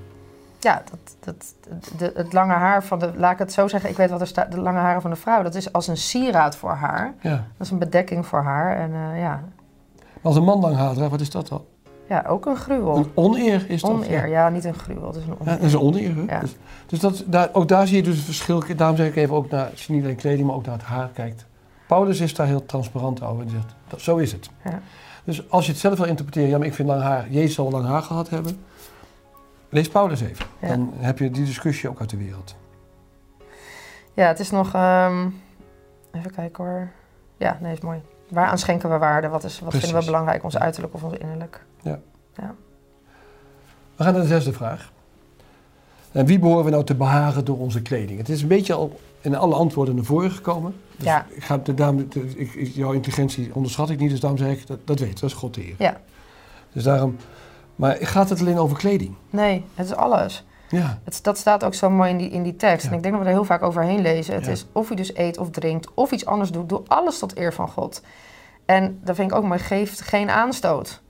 [SPEAKER 2] Ja, dat, dat, de, het lange haar van de, laat ik het zo zeggen, ik weet wat er staat, de lange haren van de vrouw, dat is als een sieraad voor haar.
[SPEAKER 1] Ja.
[SPEAKER 2] Dat is een bedekking voor haar en eh, ja.
[SPEAKER 1] Maar Als een man lang haar draagt, wat is dat dan?
[SPEAKER 2] ja, ook een gruwel.
[SPEAKER 1] Een oneer is dat.
[SPEAKER 2] Oneer,
[SPEAKER 1] Ja.
[SPEAKER 2] ja, niet een gruwel, het is een
[SPEAKER 1] Ja,
[SPEAKER 2] oneer.
[SPEAKER 1] dat is een oneer. Hè?
[SPEAKER 2] Ja.
[SPEAKER 1] Dus, dus dat, daar, ook daar zie je dus het verschil. Daarom zeg ik even ook naar, als je niet alleen kleding, maar ook naar het haar kijkt. Paulus is daar heel transparant over en zegt, dat, zo is het.
[SPEAKER 2] Ja.
[SPEAKER 1] Dus als je het zelf wil interpreteren, ja, maar ik vind lang haar, Jezus zal lang haar gehad hebben. Lees Paulus even.
[SPEAKER 2] Ja.
[SPEAKER 1] Dan heb je die discussie ook uit de wereld.
[SPEAKER 2] Ja, het is nog, ehm, even kijken hoor. Ja, nee, is mooi. Waaraan schenken we waarde? Wat, is, wat vinden we belangrijk, ons
[SPEAKER 1] Ja.
[SPEAKER 2] uiterlijk of ons innerlijk?
[SPEAKER 1] We gaan naar de zesde vraag. En wie behoren we nou te behagen door onze kleding? Het is een beetje al in alle antwoorden naar voren gekomen. Dus
[SPEAKER 2] Ja.
[SPEAKER 1] ik ga, de, daarom, de- ik, ik- jouw intelligentie onderschat ik niet, dus daarom zeg ik, dat, dat weet, dat is God de Heer.
[SPEAKER 2] Ja.
[SPEAKER 1] Dus daarom, maar gaat het alleen over kleding?
[SPEAKER 2] Nee, het is alles.
[SPEAKER 1] Ja,
[SPEAKER 2] Het, dat staat ook zo mooi in die, in die tekst.
[SPEAKER 1] Ja.
[SPEAKER 2] En ik denk dat we er heel vaak overheen lezen. Het
[SPEAKER 1] Ja.
[SPEAKER 2] is of je dus eet of drinkt of iets anders doet. Doe alles tot eer van God. En dat vind ik ook mooi. Geeft geen aanstoot.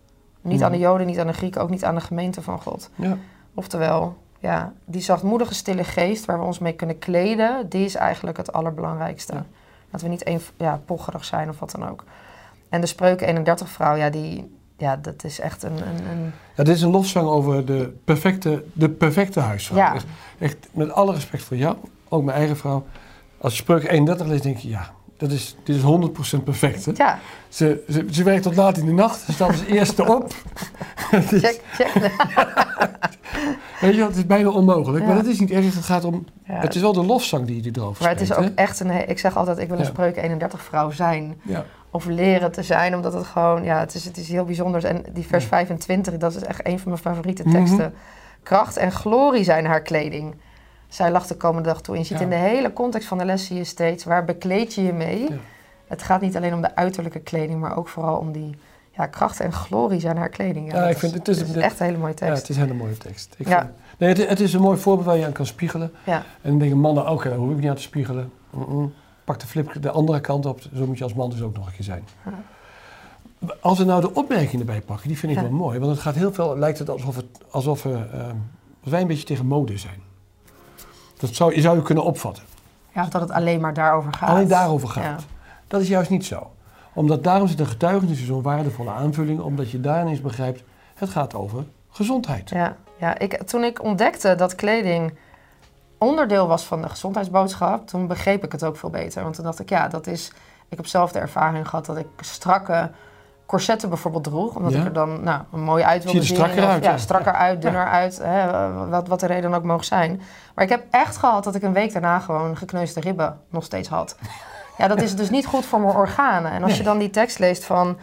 [SPEAKER 2] Niet aan de Joden, niet aan de Grieken, ook niet aan de gemeente van God.
[SPEAKER 1] ja,
[SPEAKER 2] Oftewel, ja, die zachtmoedige stille geest waar we ons mee kunnen kleden, die is eigenlijk het allerbelangrijkste.
[SPEAKER 1] Ja.
[SPEAKER 2] Dat we niet een, ja, pocherig zijn of wat dan ook. En de spreuken 31 vrouw, ja, die, ja, dat is echt een, een, een
[SPEAKER 1] ja, dit is een lofzang over de perfecte, de perfecte huisvrouw.
[SPEAKER 2] Ja.
[SPEAKER 1] Echt, echt met alle respect voor jou, ook mijn eigen vrouw. Als je spreuk 31 leest, denk je, ja, dat is, dit is 100% perfect. Hè?
[SPEAKER 2] ja,
[SPEAKER 1] Ze, ze, ze werkt tot laat in de nacht, ze staat als eerste op. Is-
[SPEAKER 2] check, check.
[SPEAKER 1] Weet je, het is bijna onmogelijk.
[SPEAKER 2] Ja.
[SPEAKER 1] Maar dat is niet erg. Het gaat om.
[SPEAKER 2] Ja,
[SPEAKER 1] Het is wel de lofzang die je erover
[SPEAKER 2] Maar het is ook echt een. Ik zeg altijd, ik wil een spreuk 31 vrouw zijn. Of leren te zijn, omdat het gewoon. Ja, het is, het is heel bijzonder. En die vers 25, dat is echt een van mijn favoriete
[SPEAKER 1] Mhm.
[SPEAKER 2] teksten. Kracht en glorie zijn haar kleding. Zij lacht de komende dag toe. En je ziet
[SPEAKER 1] Ja.
[SPEAKER 2] in de hele context van de les zie je steeds waar bekleed je je mee.
[SPEAKER 1] Ja.
[SPEAKER 2] Het gaat niet alleen om de uiterlijke kleding, maar ook vooral om die ja, kracht en glorie zijn haar kleding.
[SPEAKER 1] Ja,
[SPEAKER 2] dat
[SPEAKER 1] ik vind het is-
[SPEAKER 2] het is echt een hele mooie
[SPEAKER 1] ja,
[SPEAKER 2] tekst.
[SPEAKER 1] het is een hele mooie tekst. Ik
[SPEAKER 2] Ja.
[SPEAKER 1] vind- nee, het, het is een mooi voorbeeld waar je aan kan spiegelen.
[SPEAKER 2] Ja.
[SPEAKER 1] En dan denken mannen ook, daar hoef ik niet aan te spiegelen. Pak de flip de andere kant op. Zo moet je als man dus ook nog een keer zijn.
[SPEAKER 2] Ja.
[SPEAKER 1] Als we nou de opmerkingen erbij pakken, die vind ik
[SPEAKER 2] Ja.
[SPEAKER 1] wel mooi. Want het gaat heel veel, lijkt het alsof, het, alsof we, ehm, wij een beetje tegen mode zijn. Dat zou, je zou je kunnen opvatten.
[SPEAKER 2] ja, dat het alleen maar daarover gaat.
[SPEAKER 1] Alleen daarover gaat.
[SPEAKER 2] Ja.
[SPEAKER 1] Dat is juist niet zo. Omdat daarom zit een getuigenis in zo'n waardevolle aanvulling, omdat je daarin eens begrijpt, het gaat over gezondheid.
[SPEAKER 2] Ja, ja ik, toen ik ontdekte dat kleding onderdeel was van de gezondheidsboodschap, toen begreep ik het ook veel beter. Want toen dacht ik, ja, dat is. Ik heb zelf de ervaring gehad dat ik strakke corsetten bijvoorbeeld droeg. Omdat
[SPEAKER 1] Ja.
[SPEAKER 2] ik er dan nou, mooi uit wilde
[SPEAKER 1] Zie je er
[SPEAKER 2] zien.
[SPEAKER 1] strakker
[SPEAKER 2] of-
[SPEAKER 1] uit,
[SPEAKER 2] Ja,
[SPEAKER 1] ja.
[SPEAKER 2] strakker uit, dunner uit. Hè, wat, wat de reden ook mogen zijn. Maar ik heb echt gehad dat ik een week daarna gewoon gekneusde ribben nog steeds had. Ja, dat is dus niet goed voor mijn organen. En als je dan die tekst leest van...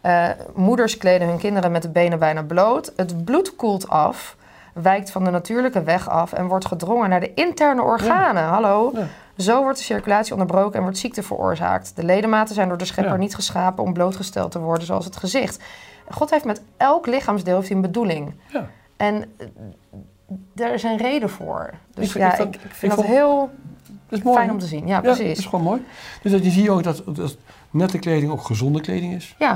[SPEAKER 2] eh, moeders kleden hun kinderen met de benen bijna bloot. Het bloed koelt af, wijkt van de natuurlijke weg af... en wordt gedrongen naar de interne organen. Hallo?
[SPEAKER 1] Ja.
[SPEAKER 2] Zo wordt de circulatie onderbroken en wordt ziekte veroorzaakt. De ledematen zijn door de schepper
[SPEAKER 1] Ja.
[SPEAKER 2] niet geschapen om blootgesteld te worden zoals het gezicht. God heeft met elk lichaamsdeel heeft hij een bedoeling.
[SPEAKER 1] Ja.
[SPEAKER 2] En eh, daar is een reden voor. Dus
[SPEAKER 1] Ik vind-
[SPEAKER 2] ja,
[SPEAKER 1] ik
[SPEAKER 2] vind dat
[SPEAKER 1] vond-
[SPEAKER 2] heel
[SPEAKER 1] Dat mooi.
[SPEAKER 2] fijn om te zien. Ja,
[SPEAKER 1] Ja,
[SPEAKER 2] precies.
[SPEAKER 1] dat is gewoon mooi. Dus dat je ziet ook dat, dat nette kleding ook gezonde kleding is.
[SPEAKER 2] Ja,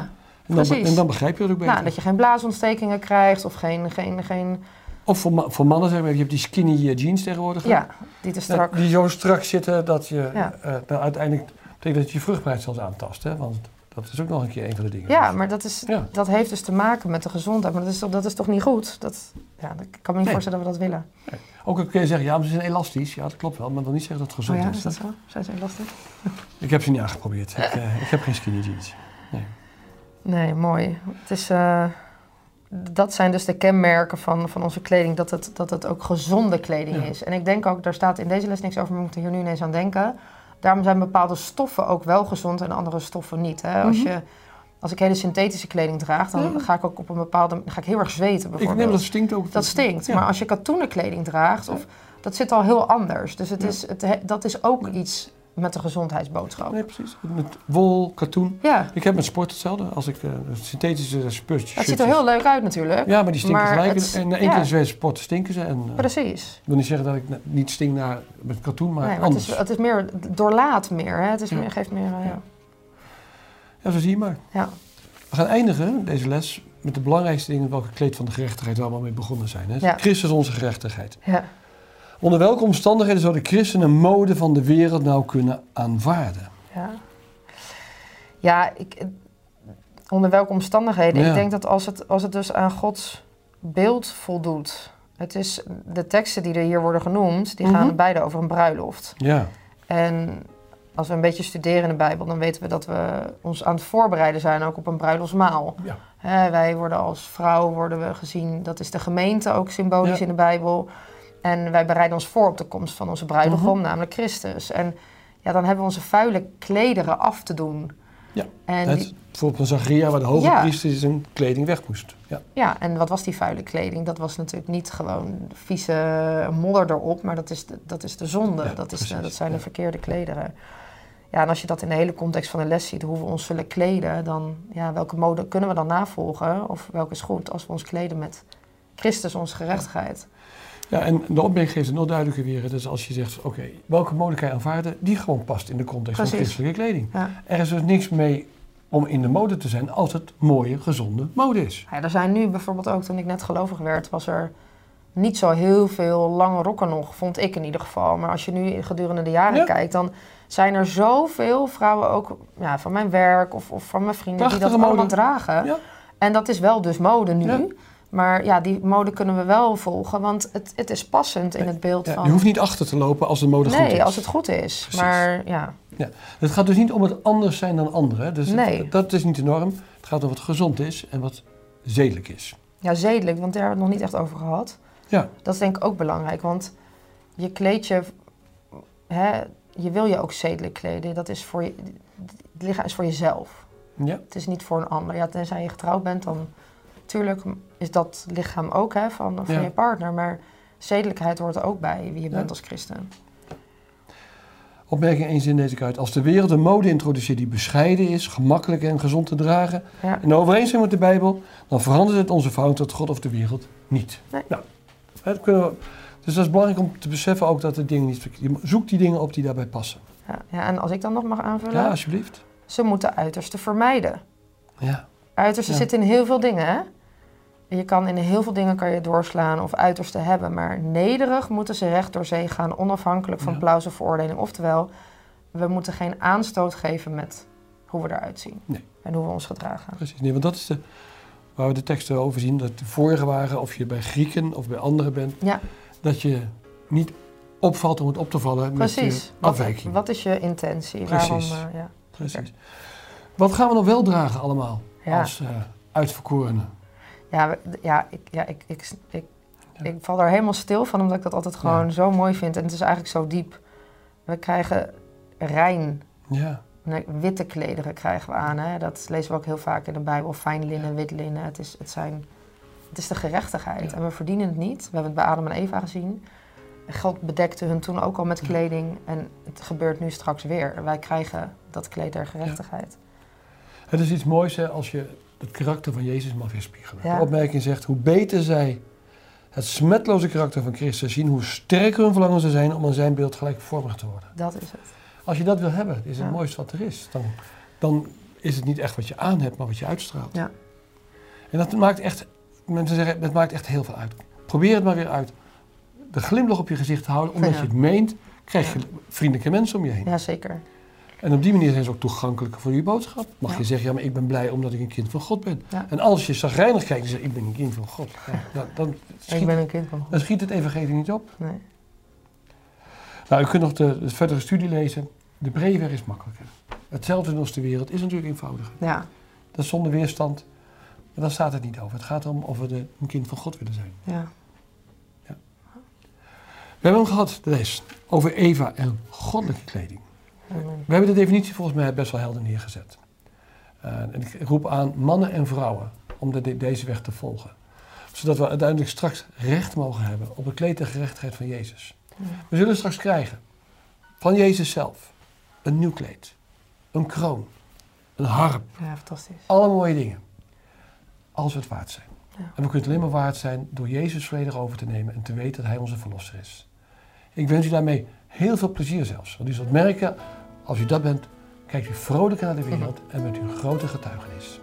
[SPEAKER 1] En dan,
[SPEAKER 2] Precies.
[SPEAKER 1] en dan begrijp je het ook beter.
[SPEAKER 2] nou, dat je geen blaasontstekingen krijgt of geen... geen, geen
[SPEAKER 1] Of voor, ma- voor mannen zeg maar, je hebt die skinny eh, jeans tegenwoordig.
[SPEAKER 2] ja, die te strak.
[SPEAKER 1] Die zo strak zitten dat je
[SPEAKER 2] Ja.
[SPEAKER 1] eh, nou, uiteindelijk betekent dat je je vruchtbaarheid zelfs aantast. Hè? Want dat is ook nog een keer een van de dingen.
[SPEAKER 2] Ja, maar dat, is,
[SPEAKER 1] Ja.
[SPEAKER 2] dat heeft dus te maken met de gezondheid. Maar dat is toch, dat is toch niet goed? Dat, ja, ik kan me niet
[SPEAKER 1] Nee.
[SPEAKER 2] voorstellen dat we dat willen.
[SPEAKER 1] Ook al kun je zeggen, ja, maar ze zijn elastisch. Ja, dat klopt wel, maar wil niet zeggen dat het gezond
[SPEAKER 2] oh ja,
[SPEAKER 1] is.
[SPEAKER 2] is dat zo? Zijn ze lastig?
[SPEAKER 1] Ik heb ze niet aangeprobeerd. Ik, eh, ik heb geen skinny jeans.
[SPEAKER 2] Nee, mooi. Het is, eh, dat zijn dus de kenmerken van, van onze kleding, dat het, dat het ook gezonde kleding
[SPEAKER 1] Ja.
[SPEAKER 2] is. En ik denk ook, daar staat in deze les niks over, maar we moeten hier nu ineens aan denken. Daarom zijn bepaalde stoffen ook wel gezond en andere stoffen niet. Hè? Als,
[SPEAKER 1] Mhm.
[SPEAKER 2] je, als ik hele synthetische kleding draag, dan
[SPEAKER 1] Ja.
[SPEAKER 2] ga ik ook op een bepaalde... dan ga ik heel erg zweten
[SPEAKER 1] Ik
[SPEAKER 2] bijvoorbeeld.
[SPEAKER 1] neem dat stinkt ook.
[SPEAKER 2] Dat stinkt.
[SPEAKER 1] Ja.
[SPEAKER 2] Maar als je katoenen kleding draagt of dat zit al heel anders. Dus het is, het, he- dat is ook iets met de gezondheidsboodschap.
[SPEAKER 1] Nee, precies. Met wol, katoen.
[SPEAKER 2] Ja,
[SPEAKER 1] Ik heb met sport hetzelfde. Als ik eh, synthetische spurtjes...
[SPEAKER 2] het ziet er heel leuk uit natuurlijk.
[SPEAKER 1] Ja, maar die stinken
[SPEAKER 2] Maar
[SPEAKER 1] gelijk.
[SPEAKER 2] het-
[SPEAKER 1] en na één
[SPEAKER 2] ja.
[SPEAKER 1] sport stinken ze. En, eh,
[SPEAKER 2] Precies.
[SPEAKER 1] ik wil niet zeggen dat ik niet stink naar, met katoen, maar
[SPEAKER 2] Nee, maar het,
[SPEAKER 1] anders.
[SPEAKER 2] is, het is meer doorlaat meer. Hè? Het is
[SPEAKER 1] Ja.
[SPEAKER 2] meer, geeft meer... eh, ja.
[SPEAKER 1] Ja, zo zie je maar.
[SPEAKER 2] Ja.
[SPEAKER 1] We gaan eindigen, deze les, met de belangrijkste dingen welke kleed van de gerechtigheid waar we al mee begonnen zijn. Hè? Christus onze gerechtigheid.
[SPEAKER 2] Ja.
[SPEAKER 1] Onder welke omstandigheden zou de christen een mode van de wereld nou kunnen aanvaarden?
[SPEAKER 2] Ja, ja ik, onder welke omstandigheden?
[SPEAKER 1] Ja.
[SPEAKER 2] Ik denk dat als het, als het dus aan Gods beeld voldoet. Het is, de teksten die er hier worden genoemd, die
[SPEAKER 1] Mhm.
[SPEAKER 2] gaan beide over een bruiloft.
[SPEAKER 1] Ja,
[SPEAKER 2] En als we een beetje studeren in de Bijbel, dan weten we dat we ons aan het voorbereiden zijn ook op een bruiloftsmaal.
[SPEAKER 1] ja.
[SPEAKER 2] Hè, wij worden als vrouw worden we gezien, dat is de gemeente ook symbolisch
[SPEAKER 1] Ja.
[SPEAKER 2] in de Bijbel. En wij bereiden ons voor op de komst van onze bruidegom,
[SPEAKER 1] Mhm.
[SPEAKER 2] namelijk Christus. En ja, dan hebben we onze vuile klederen af te doen.
[SPEAKER 1] Ja,
[SPEAKER 2] En,
[SPEAKER 1] Het,
[SPEAKER 2] die-
[SPEAKER 1] bijvoorbeeld van Zacharia, waar de hoge
[SPEAKER 2] Ja.
[SPEAKER 1] priester zijn kleding weg moest. Ja,
[SPEAKER 2] ja, en wat was die vuile kleding? Dat was natuurlijk niet gewoon vieze modder erop, maar dat is de, dat is de zonde.
[SPEAKER 1] Ja,
[SPEAKER 2] dat, is, dat zijn de verkeerde klederen. Ja, en als je dat in de hele context van de les ziet, hoe we ons zullen kleden, dan ja, welke mode kunnen we dan navolgen? Of welke is goed als we ons kleden met Christus, onze gerechtigheid?
[SPEAKER 1] ja en de opmerking geeft het nog duidelijker weer. Dus als je zegt, oké, welke mode kan je aanvaarden? Die gewoon past in de context van christelijke kleding.
[SPEAKER 2] Ja.
[SPEAKER 1] Er is dus niks mee om in de mode te zijn als het mooie, gezonde mode is.
[SPEAKER 2] Ja, er zijn nu bijvoorbeeld ook, toen ik net gelovig werd, was er niet zo heel veel lange rokken nog, vond ik in ieder geval. Maar als je nu gedurende de jaren
[SPEAKER 1] Ja.
[SPEAKER 2] kijkt, dan zijn er zoveel vrouwen ook ja, van mijn werk of, of van mijn vrienden die dat
[SPEAKER 1] Prachtige
[SPEAKER 2] allemaal
[SPEAKER 1] mode.
[SPEAKER 2] dragen.
[SPEAKER 1] Ja.
[SPEAKER 2] En dat is wel dus mode nu.
[SPEAKER 1] Ja.
[SPEAKER 2] Maar ja, die mode kunnen we wel volgen, want het, het is passend in het beeld
[SPEAKER 1] Ja,
[SPEAKER 2] van...
[SPEAKER 1] je hoeft niet achter te lopen als de mode goed is.
[SPEAKER 2] nee, als het goed is.
[SPEAKER 1] Precies.
[SPEAKER 2] Maar ja,
[SPEAKER 1] Het gaat dus niet om het anders zijn dan anderen. Dus het-
[SPEAKER 2] Nee.
[SPEAKER 1] dat is niet de norm. Het gaat om wat gezond is en wat zedelijk is.
[SPEAKER 2] ja, zedelijk, want daar hebben we het nog niet echt over gehad.
[SPEAKER 1] Ja,
[SPEAKER 2] Dat is denk ik ook belangrijk, want je kleed je, hè, je wil je ook zedelijk kleden. Dat is voor je, het lichaam is voor jezelf.
[SPEAKER 1] ja,
[SPEAKER 2] Het is niet voor een ander. Ja, tenzij je getrouwd bent, dan natuurlijk is dat lichaam ook hè, van, van
[SPEAKER 1] Ja.
[SPEAKER 2] je partner. Maar zedelijkheid hoort er ook bij wie je
[SPEAKER 1] Ja.
[SPEAKER 2] bent als christen.
[SPEAKER 1] opmerking één zin lees ik uit. Als de wereld een mode introduceert die bescheiden is, gemakkelijk en gezond te dragen...
[SPEAKER 2] Ja.
[SPEAKER 1] in overeenstemming met de Bijbel... dan verandert het onze fout tot God of de wereld niet.
[SPEAKER 2] Nee.
[SPEAKER 1] Nou, dat kunnen we, dus dat is belangrijk om te beseffen ook dat de dingen niet... Je zoekt die dingen op die daarbij passen.
[SPEAKER 2] Ja, ja, en als ik dan nog mag aanvullen,
[SPEAKER 1] Ja, alsjeblieft.
[SPEAKER 2] ze moeten uiterste vermijden.
[SPEAKER 1] Ja,
[SPEAKER 2] Uiterste zit in heel veel dingen, hè? Je kan in heel veel dingen kan je doorslaan of uiterste hebben, maar nederig moeten ze recht door zee gaan, onafhankelijk van
[SPEAKER 1] Ja.
[SPEAKER 2] applaus of veroordeling. Oftewel, we moeten geen aanstoot geven met hoe we eruit zien
[SPEAKER 1] Nee.
[SPEAKER 2] en hoe we ons gedragen.
[SPEAKER 1] precies. Nee, want dat is de, waar we de teksten over zien. Dat de vorige waren, of je bij Grieken of bij anderen bent...
[SPEAKER 2] Ja,
[SPEAKER 1] dat je niet opvalt om het op te vallen met
[SPEAKER 2] precies.
[SPEAKER 1] je
[SPEAKER 2] Wat,
[SPEAKER 1] afwijking.
[SPEAKER 2] wat is je intentie?
[SPEAKER 1] Precies.
[SPEAKER 2] Waarom, eh, ja.
[SPEAKER 1] Precies. Wat gaan we nog wel dragen allemaal
[SPEAKER 2] Ja.
[SPEAKER 1] als eh uitverkorenen?
[SPEAKER 2] Ja, ja, ik, ja ik, ik, ik, ik val daar helemaal stil van, omdat ik dat altijd gewoon
[SPEAKER 1] Ja.
[SPEAKER 2] zo mooi vind. En het is eigenlijk zo diep. We krijgen rein
[SPEAKER 1] Ja,
[SPEAKER 2] Nee, witte klederen krijgen we aan. Hè? Dat lezen we ook heel vaak in de Bijbel. Fijn linnen, wit linnen. Het is, het zijn, het is de gerechtigheid.
[SPEAKER 1] Ja.
[SPEAKER 2] En we verdienen het niet. We hebben het bij Adam en Eva gezien. God bedekte hun toen ook al met kleding. En het gebeurt nu straks weer. Wij krijgen dat kleed der gerechtigheid.
[SPEAKER 1] het is iets moois hè, als je het karakter van Jezus mag weerspiegelen.
[SPEAKER 2] Ja.
[SPEAKER 1] De opmerking zegt, hoe beter zij het smetloze karakter van Christus zien, hoe sterker hun verlangen zou zijn om aan zijn beeld gelijkvormig te worden.
[SPEAKER 2] Dat is het.
[SPEAKER 1] Als je dat wil hebben, is het
[SPEAKER 2] Ja.
[SPEAKER 1] mooiste wat er is. Dan, dan is het niet echt wat je aan hebt, maar wat je uitstraalt.
[SPEAKER 2] Ja.
[SPEAKER 1] En dat maakt echt, mensen zeggen, dat maakt echt heel veel uit. Probeer het maar weer uit. De glimlach op je gezicht te houden, omdat
[SPEAKER 2] Ja.
[SPEAKER 1] je het meent, krijg je vriendelijke mensen om je heen.
[SPEAKER 2] Ja, zeker.
[SPEAKER 1] En op die manier zijn ze ook toegankelijker voor je boodschap. Mag
[SPEAKER 2] Ja.
[SPEAKER 1] je zeggen, ja, maar ik ben blij omdat ik een kind van God ben.
[SPEAKER 2] Ja.
[SPEAKER 1] En als je zagrijnig kijkt en zegt, ik ben een kind van God, ja, dan, dan, schiet,
[SPEAKER 2] Ik ben een kind van God.
[SPEAKER 1] dan schiet het evangelie niet op.
[SPEAKER 2] Nee.
[SPEAKER 1] Nou, u kunt nog de, de verdere studie lezen. De breedweg is makkelijker. Hetzelfde als de wereld is natuurlijk eenvoudiger.
[SPEAKER 2] Ja,
[SPEAKER 1] Dat is zonder weerstand. Maar daar staat het niet over. Het gaat om of we de, een kind van God willen zijn.
[SPEAKER 2] ja.
[SPEAKER 1] We hebben hem gehad, de les, over Eva en goddelijke kleding. We hebben de definitie volgens mij best wel helder neergezet. Eh, en ik roep aan mannen en vrouwen om de, de- deze weg te volgen. Zodat we uiteindelijk straks recht mogen hebben op het kleed der gerechtigheid van Jezus. We zullen straks krijgen van Jezus zelf een nieuw kleed, een kroon, een harp.
[SPEAKER 2] Ja, fantastisch.
[SPEAKER 1] Alle mooie dingen. Als we het waard zijn.
[SPEAKER 2] Ja.
[SPEAKER 1] En we kunnen het alleen maar waard zijn door Jezus volledig over te nemen en te weten dat Hij onze verlosser is. Ik wens u daarmee heel veel plezier zelfs. Want u zult merken, als u dat bent, kijkt u vrolijk naar de wereld en met uw grote getuigenis.